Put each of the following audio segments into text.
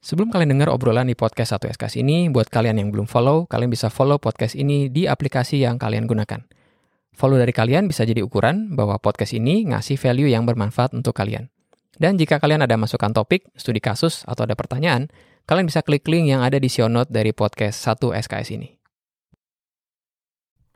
Sebelum kalian dengar obrolan di podcast 1 SKS ini, buat kalian yang belum follow, kalian bisa follow podcast ini di aplikasi yang kalian gunakan. Follow dari kalian bisa jadi ukuran bahwa podcast ini ngasih value yang bermanfaat untuk kalian. Dan jika kalian ada masukan topik, studi kasus, atau ada pertanyaan, kalian bisa klik link yang ada di show note dari podcast 1 SKS ini.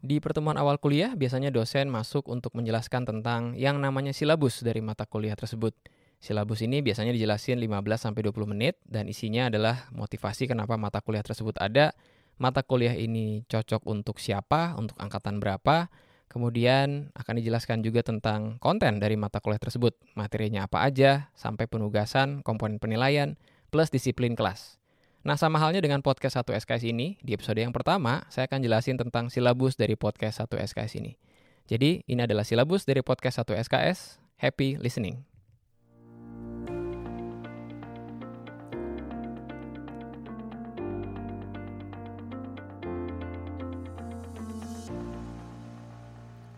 Di pertemuan awal kuliah, biasanya dosen masuk untuk menjelaskan tentang yang namanya silabus dari mata kuliah tersebut – Silabus ini biasanya dijelasin 15-20 menit dan isinya adalah motivasi kenapa mata kuliah tersebut ada, mata kuliah ini cocok untuk siapa, untuk angkatan berapa, kemudian akan dijelaskan juga tentang konten dari mata kuliah tersebut, materinya apa aja, sampai penugasan, komponen penilaian, plus disiplin kelas. Nah sama halnya dengan podcast 1 SKS ini, di episode yang pertama saya akan jelasin tentang silabus dari podcast 1 SKS ini. Jadi ini adalah silabus dari podcast 1 SKS, happy listening.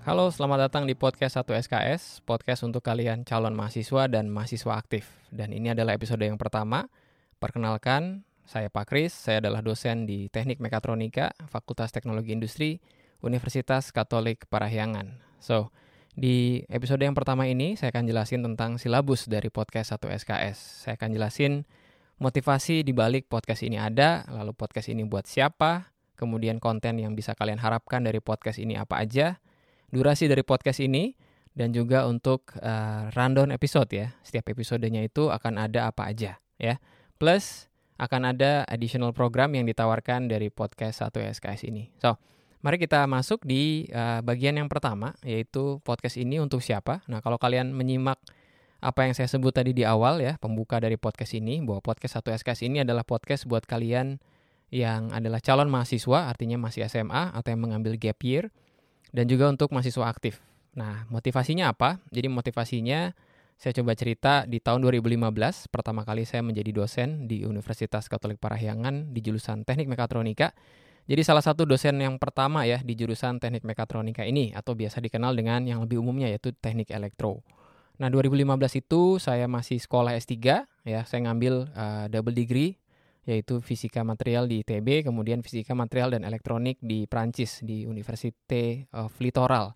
Halo, selamat datang di podcast 1 SKS, podcast untuk kalian calon mahasiswa dan mahasiswa aktif. Dan ini adalah episode yang pertama. Perkenalkan, saya Pak Kris, saya adalah dosen di Teknik Mekatronika, Fakultas Teknologi Industri, Universitas Katolik Parahyangan. So, di episode yang pertama ini saya akan jelasin tentang silabus dari podcast 1 SKS. Saya akan jelasin motivasi di balik podcast ini ada, lalu podcast ini buat siapa, kemudian konten yang bisa kalian harapkan dari podcast ini apa aja, durasi dari podcast ini dan juga untuk uh, rundown episode ya. Setiap episodenya itu akan ada apa aja ya. Plus akan ada additional program yang ditawarkan dari podcast satu SKS ini. So, mari kita masuk di uh, bagian yang pertama yaitu podcast ini untuk siapa. Nah, kalau kalian menyimak apa yang saya sebut tadi di awal ya, pembuka dari podcast ini bahwa podcast satu SKS ini adalah podcast buat kalian yang adalah calon mahasiswa, artinya masih SMA atau yang mengambil gap year dan juga untuk mahasiswa aktif. Nah, motivasinya apa? Jadi motivasinya saya coba cerita di tahun 2015, pertama kali saya menjadi dosen di Universitas Katolik Parahyangan di jurusan Teknik Mekatronika. Jadi salah satu dosen yang pertama ya di jurusan Teknik Mekatronika ini atau biasa dikenal dengan yang lebih umumnya yaitu Teknik Elektro. Nah, 2015 itu saya masih sekolah S3 ya, saya ngambil uh, double degree yaitu fisika material di ITB, kemudian fisika material dan elektronik di Prancis di Université of Littoral.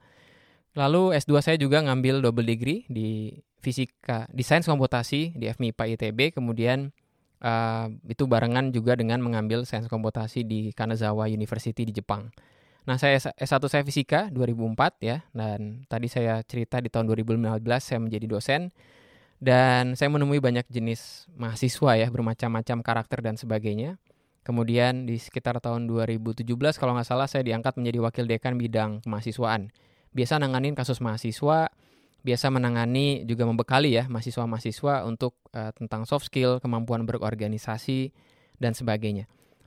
Lalu S2 saya juga ngambil double degree di fisika, di sains komputasi di FMIPA ITB, kemudian uh, itu barengan juga dengan mengambil sains komputasi di Kanazawa University di Jepang. Nah, saya S1 saya fisika 2004 ya, dan tadi saya cerita di tahun 2015 saya menjadi dosen dan saya menemui banyak jenis mahasiswa ya bermacam-macam karakter dan sebagainya. Kemudian di sekitar tahun 2017 kalau nggak salah saya diangkat menjadi wakil dekan bidang kemahasiswaan. Biasa nanganin kasus mahasiswa, biasa menangani juga membekali ya mahasiswa-mahasiswa untuk uh, tentang soft skill, kemampuan berorganisasi dan sebagainya.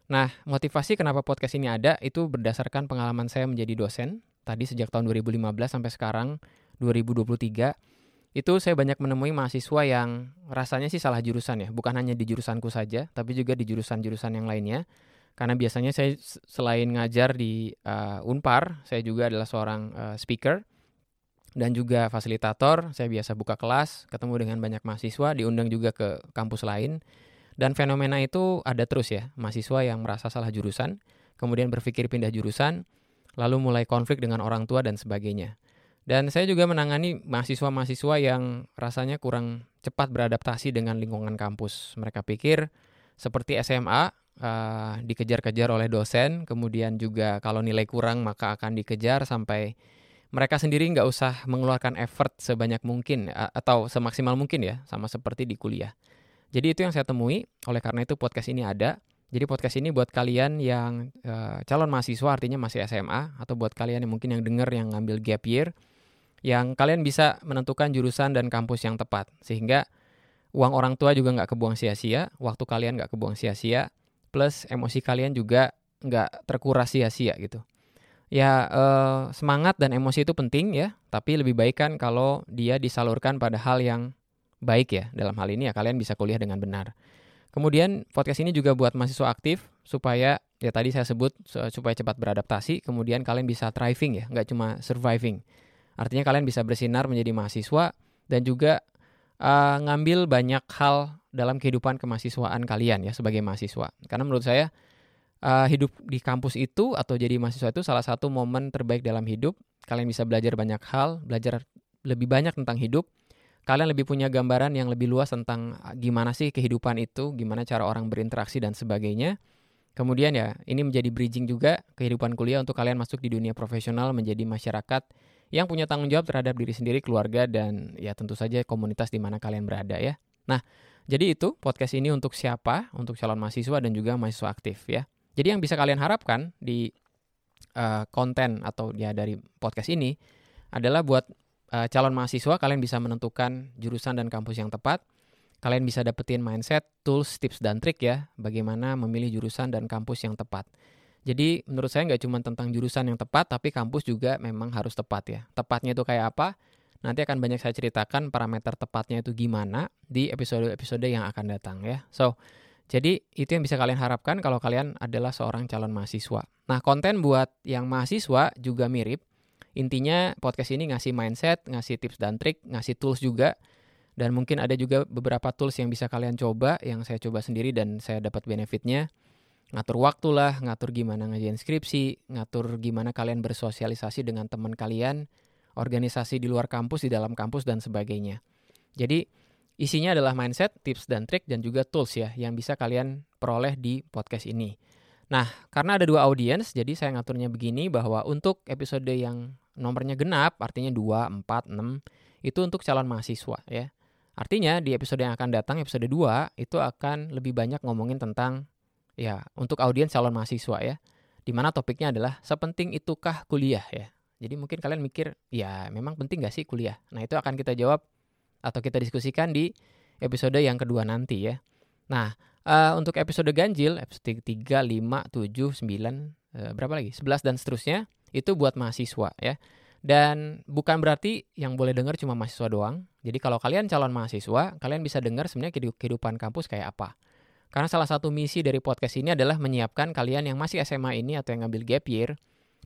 Nah, motivasi kenapa podcast ini ada itu berdasarkan pengalaman saya menjadi dosen tadi sejak tahun 2015 sampai sekarang 2023 itu saya banyak menemui mahasiswa yang rasanya sih salah jurusan ya, bukan hanya di jurusanku saja, tapi juga di jurusan-jurusan yang lainnya. Karena biasanya saya selain ngajar di uh, Unpar, saya juga adalah seorang uh, speaker dan juga fasilitator. Saya biasa buka kelas, ketemu dengan banyak mahasiswa, diundang juga ke kampus lain. Dan fenomena itu ada terus ya, mahasiswa yang merasa salah jurusan, kemudian berpikir pindah jurusan, lalu mulai konflik dengan orang tua dan sebagainya. Dan saya juga menangani mahasiswa-mahasiswa yang rasanya kurang cepat beradaptasi dengan lingkungan kampus. Mereka pikir seperti SMA uh, eh, dikejar-kejar oleh dosen, kemudian juga kalau nilai kurang maka akan dikejar sampai mereka sendiri nggak usah mengeluarkan effort sebanyak mungkin atau semaksimal mungkin ya, sama seperti di kuliah. Jadi itu yang saya temui. Oleh karena itu podcast ini ada. Jadi podcast ini buat kalian yang uh, calon mahasiswa artinya masih SMA atau buat kalian yang mungkin yang dengar yang ngambil gap year yang kalian bisa menentukan jurusan dan kampus yang tepat sehingga uang orang tua juga nggak kebuang sia-sia, waktu kalian nggak kebuang sia-sia, plus emosi kalian juga nggak terkuras sia-sia gitu. Ya eh, semangat dan emosi itu penting ya, tapi lebih baik kan kalau dia disalurkan pada hal yang baik ya. Dalam hal ini ya kalian bisa kuliah dengan benar. Kemudian podcast ini juga buat mahasiswa aktif supaya ya tadi saya sebut supaya cepat beradaptasi, kemudian kalian bisa thriving ya, nggak cuma surviving. Artinya kalian bisa bersinar menjadi mahasiswa dan juga uh, ngambil banyak hal dalam kehidupan kemahasiswaan kalian ya sebagai mahasiswa. Karena menurut saya uh, hidup di kampus itu atau jadi mahasiswa itu salah satu momen terbaik dalam hidup. Kalian bisa belajar banyak hal, belajar lebih banyak tentang hidup. Kalian lebih punya gambaran yang lebih luas tentang ah, gimana sih kehidupan itu, gimana cara orang berinteraksi dan sebagainya. Kemudian ya, ini menjadi bridging juga kehidupan kuliah untuk kalian masuk di dunia profesional menjadi masyarakat yang punya tanggung jawab terhadap diri sendiri, keluarga, dan ya tentu saja komunitas di mana kalian berada ya. Nah, jadi itu podcast ini untuk siapa? Untuk calon mahasiswa dan juga mahasiswa aktif ya. Jadi yang bisa kalian harapkan di uh, konten atau ya dari podcast ini adalah buat uh, calon mahasiswa kalian bisa menentukan jurusan dan kampus yang tepat. Kalian bisa dapetin mindset, tools, tips dan trik ya bagaimana memilih jurusan dan kampus yang tepat. Jadi menurut saya nggak cuma tentang jurusan yang tepat, tapi kampus juga memang harus tepat ya. Tepatnya itu kayak apa? Nanti akan banyak saya ceritakan parameter tepatnya itu gimana di episode-episode yang akan datang ya. So, jadi itu yang bisa kalian harapkan kalau kalian adalah seorang calon mahasiswa. Nah, konten buat yang mahasiswa juga mirip. Intinya podcast ini ngasih mindset, ngasih tips dan trik, ngasih tools juga. Dan mungkin ada juga beberapa tools yang bisa kalian coba, yang saya coba sendiri dan saya dapat benefitnya. Ngatur waktu lah, ngatur gimana ngajain skripsi, ngatur gimana kalian bersosialisasi dengan teman kalian, organisasi di luar kampus, di dalam kampus, dan sebagainya. Jadi, isinya adalah mindset, tips dan trik, dan juga tools ya, yang bisa kalian peroleh di podcast ini. Nah, karena ada dua audiens, jadi saya ngaturnya begini bahwa untuk episode yang nomornya genap, artinya 2, 4, 6, itu untuk calon mahasiswa ya. Artinya di episode yang akan datang, episode 2, itu akan lebih banyak ngomongin tentang ya untuk audiens calon mahasiswa ya. Di mana topiknya adalah sepenting itukah kuliah ya. Jadi mungkin kalian mikir, ya memang penting gak sih kuliah? Nah itu akan kita jawab atau kita diskusikan di episode yang kedua nanti ya. Nah, uh, untuk episode ganjil, episode 3, 5, 7, 9, uh, berapa lagi? 11 dan seterusnya, itu buat mahasiswa ya. Dan bukan berarti yang boleh dengar cuma mahasiswa doang. Jadi kalau kalian calon mahasiswa, kalian bisa dengar sebenarnya kehidupan kampus kayak apa. Karena salah satu misi dari podcast ini adalah menyiapkan kalian yang masih SMA ini atau yang ngambil gap year,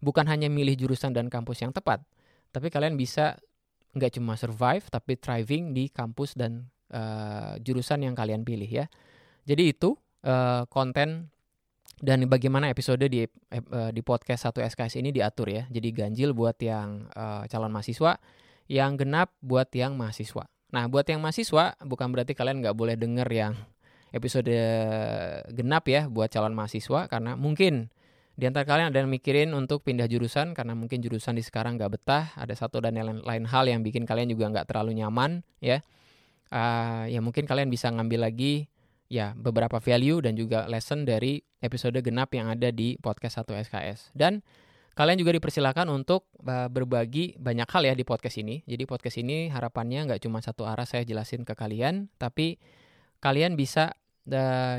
bukan hanya milih jurusan dan kampus yang tepat, tapi kalian bisa nggak cuma survive, tapi thriving di kampus dan uh, jurusan yang kalian pilih ya. Jadi itu uh, konten dan bagaimana episode di uh, di podcast satu SKS ini diatur ya. Jadi ganjil buat yang uh, calon mahasiswa, yang genap buat yang mahasiswa. Nah, buat yang mahasiswa bukan berarti kalian nggak boleh denger yang episode genap ya buat calon mahasiswa karena mungkin di antara kalian ada yang mikirin untuk pindah jurusan karena mungkin jurusan di sekarang nggak betah, ada satu dan lain, lain hal yang bikin kalian juga nggak terlalu nyaman ya. Uh, ya mungkin kalian bisa ngambil lagi ya beberapa value dan juga lesson dari episode genap yang ada di podcast 1 SKS. Dan kalian juga dipersilakan untuk uh, berbagi banyak hal ya di podcast ini. Jadi podcast ini harapannya nggak cuma satu arah saya jelasin ke kalian, tapi kalian bisa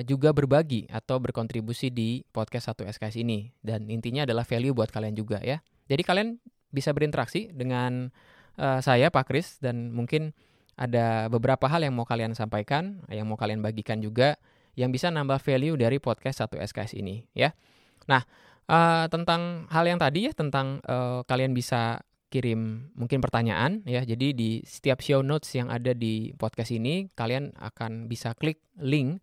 juga berbagi atau berkontribusi di podcast 1 SKS ini. Dan intinya adalah value buat kalian juga ya. Jadi kalian bisa berinteraksi dengan uh, saya Pak Kris dan mungkin ada beberapa hal yang mau kalian sampaikan, yang mau kalian bagikan juga, yang bisa nambah value dari podcast satu SKS ini, ya. Nah, uh, tentang hal yang tadi ya, tentang uh, kalian bisa kirim mungkin pertanyaan, ya. Jadi di setiap show notes yang ada di podcast ini, kalian akan bisa klik link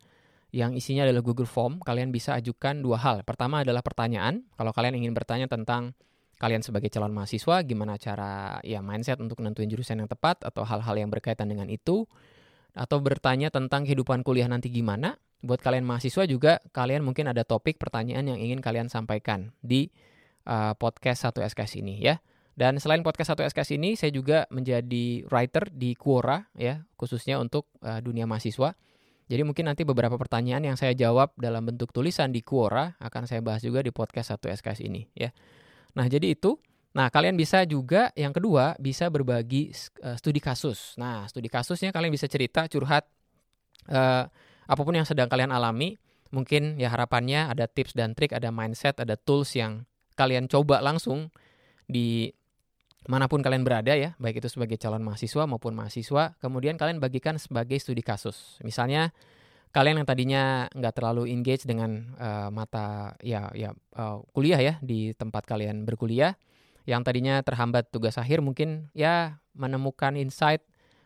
yang isinya adalah Google Form. Kalian bisa ajukan dua hal. Pertama adalah pertanyaan. Kalau kalian ingin bertanya tentang kalian sebagai calon mahasiswa gimana cara ya mindset untuk nentuin jurusan yang tepat atau hal-hal yang berkaitan dengan itu atau bertanya tentang kehidupan kuliah nanti gimana buat kalian mahasiswa juga kalian mungkin ada topik pertanyaan yang ingin kalian sampaikan di uh, podcast satu SKS ini ya dan selain podcast satu SKS ini saya juga menjadi writer di Quora ya khususnya untuk uh, dunia mahasiswa jadi mungkin nanti beberapa pertanyaan yang saya jawab dalam bentuk tulisan di Quora akan saya bahas juga di podcast satu SKS ini ya Nah, jadi itu. Nah, kalian bisa juga yang kedua bisa berbagi uh, studi kasus. Nah, studi kasusnya kalian bisa cerita, curhat uh, apa pun yang sedang kalian alami. Mungkin ya harapannya ada tips dan trik, ada mindset, ada tools yang kalian coba langsung di mana pun kalian berada ya, baik itu sebagai calon mahasiswa maupun mahasiswa, kemudian kalian bagikan sebagai studi kasus. Misalnya kalian yang tadinya nggak terlalu engage dengan uh, mata ya ya uh, kuliah ya di tempat kalian berkuliah, yang tadinya terhambat tugas akhir mungkin ya menemukan insight,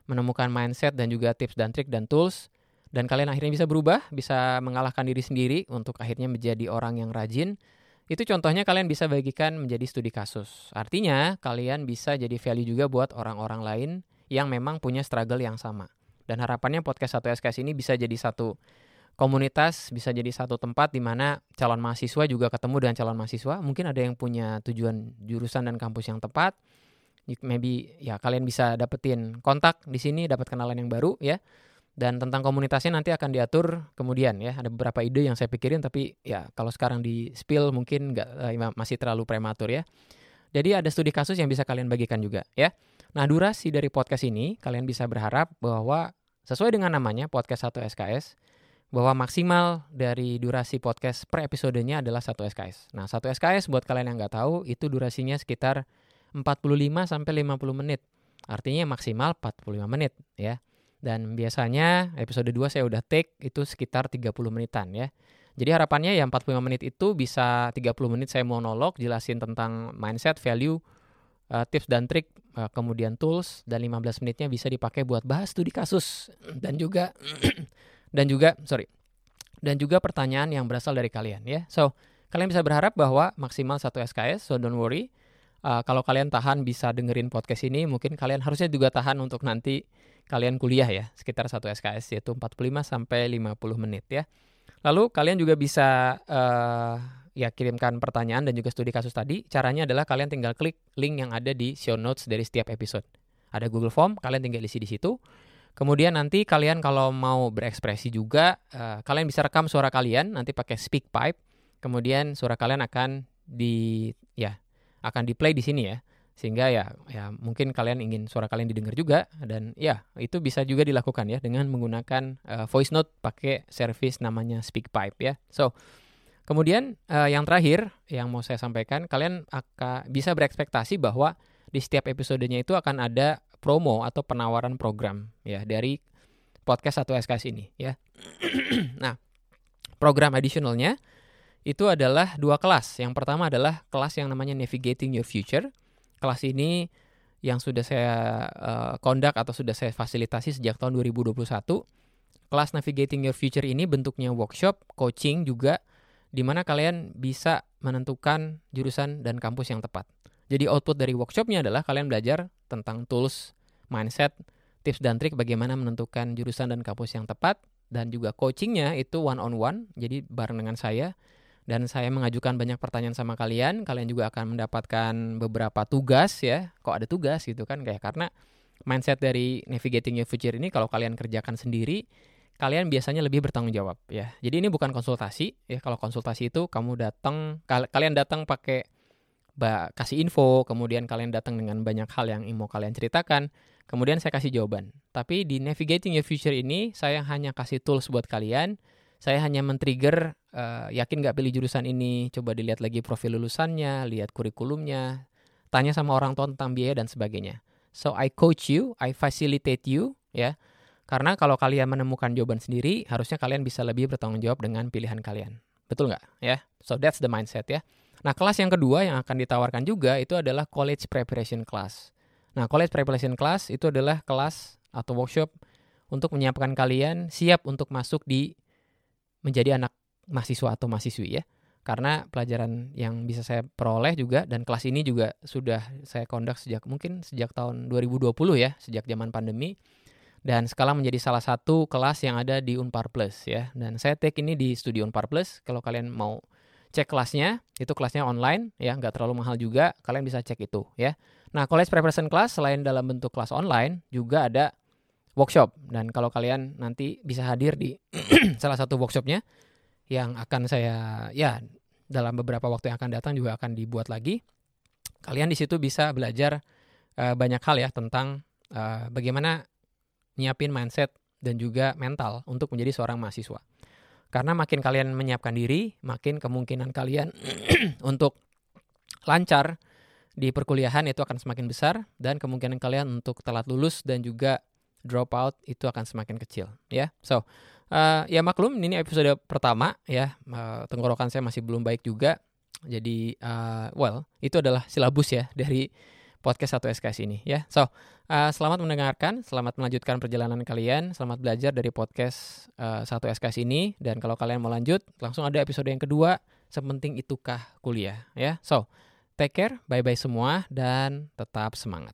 menemukan mindset dan juga tips dan trik dan tools dan kalian akhirnya bisa berubah, bisa mengalahkan diri sendiri untuk akhirnya menjadi orang yang rajin, itu contohnya kalian bisa bagikan menjadi studi kasus. Artinya, kalian bisa jadi value juga buat orang-orang lain yang memang punya struggle yang sama. Dan harapannya podcast 1 SKS ini bisa jadi satu komunitas, bisa jadi satu tempat di mana calon mahasiswa juga ketemu dengan calon mahasiswa. Mungkin ada yang punya tujuan jurusan dan kampus yang tepat. Maybe ya kalian bisa dapetin kontak di sini, dapat kenalan yang baru ya dan tentang komunitasnya nanti akan diatur kemudian ya ada beberapa ide yang saya pikirin tapi ya kalau sekarang di spill mungkin nggak uh, masih terlalu prematur ya jadi ada studi kasus yang bisa kalian bagikan juga ya nah durasi dari podcast ini kalian bisa berharap bahwa sesuai dengan namanya podcast 1 SKS bahwa maksimal dari durasi podcast per episodenya adalah 1 SKS. Nah, 1 SKS buat kalian yang nggak tahu itu durasinya sekitar 45 sampai 50 menit. Artinya maksimal 45 menit ya. Dan biasanya episode 2 saya udah take itu sekitar 30 menitan ya. Jadi harapannya ya 45 menit itu bisa 30 menit saya monolog jelasin tentang mindset, value, uh, tips dan trik, uh, kemudian tools dan 15 menitnya bisa dipakai buat bahas studi kasus dan juga dan juga sorry dan juga pertanyaan yang berasal dari kalian ya. So kalian bisa berharap bahwa maksimal satu SKS, so don't worry. Uh, kalau kalian tahan bisa dengerin podcast ini, mungkin kalian harusnya juga tahan untuk nanti kalian kuliah ya, sekitar satu SKS yaitu 45 sampai 50 menit ya. Lalu kalian juga bisa uh, ya kirimkan pertanyaan dan juga studi kasus tadi. Caranya adalah kalian tinggal klik link yang ada di show notes dari setiap episode. Ada Google Form, kalian tinggal isi di situ. Kemudian nanti kalian kalau mau berekspresi juga, uh, kalian bisa rekam suara kalian nanti pakai SpeakPipe. Kemudian suara kalian akan di ya akan di play di sini ya sehingga ya ya mungkin kalian ingin suara kalian didengar juga dan ya itu bisa juga dilakukan ya dengan menggunakan uh, voice note pakai service namanya SpeakPipe ya. So kemudian uh, yang terakhir yang mau saya sampaikan kalian akan bisa berekspektasi bahwa di setiap episodenya itu akan ada promo atau penawaran program ya dari podcast satu SKS ini ya. nah, program additionalnya itu adalah dua kelas. Yang pertama adalah kelas yang namanya Navigating Your Future kelas ini yang sudah saya uh, atau sudah saya fasilitasi sejak tahun 2021. Kelas Navigating Your Future ini bentuknya workshop, coaching juga, di mana kalian bisa menentukan jurusan dan kampus yang tepat. Jadi output dari workshopnya adalah kalian belajar tentang tools, mindset, tips dan trik bagaimana menentukan jurusan dan kampus yang tepat, dan juga coachingnya itu one on one, jadi bareng dengan saya dan saya mengajukan banyak pertanyaan sama kalian. Kalian juga akan mendapatkan beberapa tugas ya. Kok ada tugas gitu kan kayak karena mindset dari navigating your future ini kalau kalian kerjakan sendiri kalian biasanya lebih bertanggung jawab ya. Jadi ini bukan konsultasi ya. Kalau konsultasi itu kamu datang kal kalian datang pakai kasih info, kemudian kalian datang dengan banyak hal yang mau kalian ceritakan, kemudian saya kasih jawaban. Tapi di navigating your future ini saya hanya kasih tools buat kalian saya hanya men-trigger uh, yakin nggak pilih jurusan ini, coba dilihat lagi profil lulusannya, lihat kurikulumnya, tanya sama orang tua tentang biaya dan sebagainya. So I coach you, I facilitate you, ya. Karena kalau kalian menemukan jawaban sendiri, harusnya kalian bisa lebih bertanggung jawab dengan pilihan kalian. Betul nggak? Ya. So that's the mindset ya. Nah, kelas yang kedua yang akan ditawarkan juga itu adalah college preparation class. Nah, college preparation class itu adalah kelas atau workshop untuk menyiapkan kalian siap untuk masuk di menjadi anak mahasiswa atau mahasiswi ya. Karena pelajaran yang bisa saya peroleh juga dan kelas ini juga sudah saya kondak sejak mungkin sejak tahun 2020 ya, sejak zaman pandemi. Dan sekarang menjadi salah satu kelas yang ada di Unpar Plus ya. Dan saya take ini di studio Unpar Plus. Kalau kalian mau cek kelasnya, itu kelasnya online ya, nggak terlalu mahal juga. Kalian bisa cek itu ya. Nah, college preparation class selain dalam bentuk kelas online juga ada workshop. Dan kalau kalian nanti bisa hadir di salah satu workshopnya yang akan saya ya dalam beberapa waktu yang akan datang juga akan dibuat lagi. Kalian di situ bisa belajar uh, banyak hal ya tentang uh, bagaimana nyiapin mindset dan juga mental untuk menjadi seorang mahasiswa. Karena makin kalian menyiapkan diri makin kemungkinan kalian untuk lancar di perkuliahan itu akan semakin besar dan kemungkinan kalian untuk telat lulus dan juga dropout itu akan semakin kecil ya. So uh, ya maklum ini episode pertama ya uh, tenggorokan saya masih belum baik juga. Jadi uh, well itu adalah silabus ya dari podcast satu SKS ini ya. So, uh, selamat mendengarkan, selamat melanjutkan perjalanan kalian, selamat belajar dari podcast uh, SKS ini dan kalau kalian mau lanjut, langsung ada episode yang kedua, sepenting itukah kuliah ya. So, take care, bye-bye semua dan tetap semangat.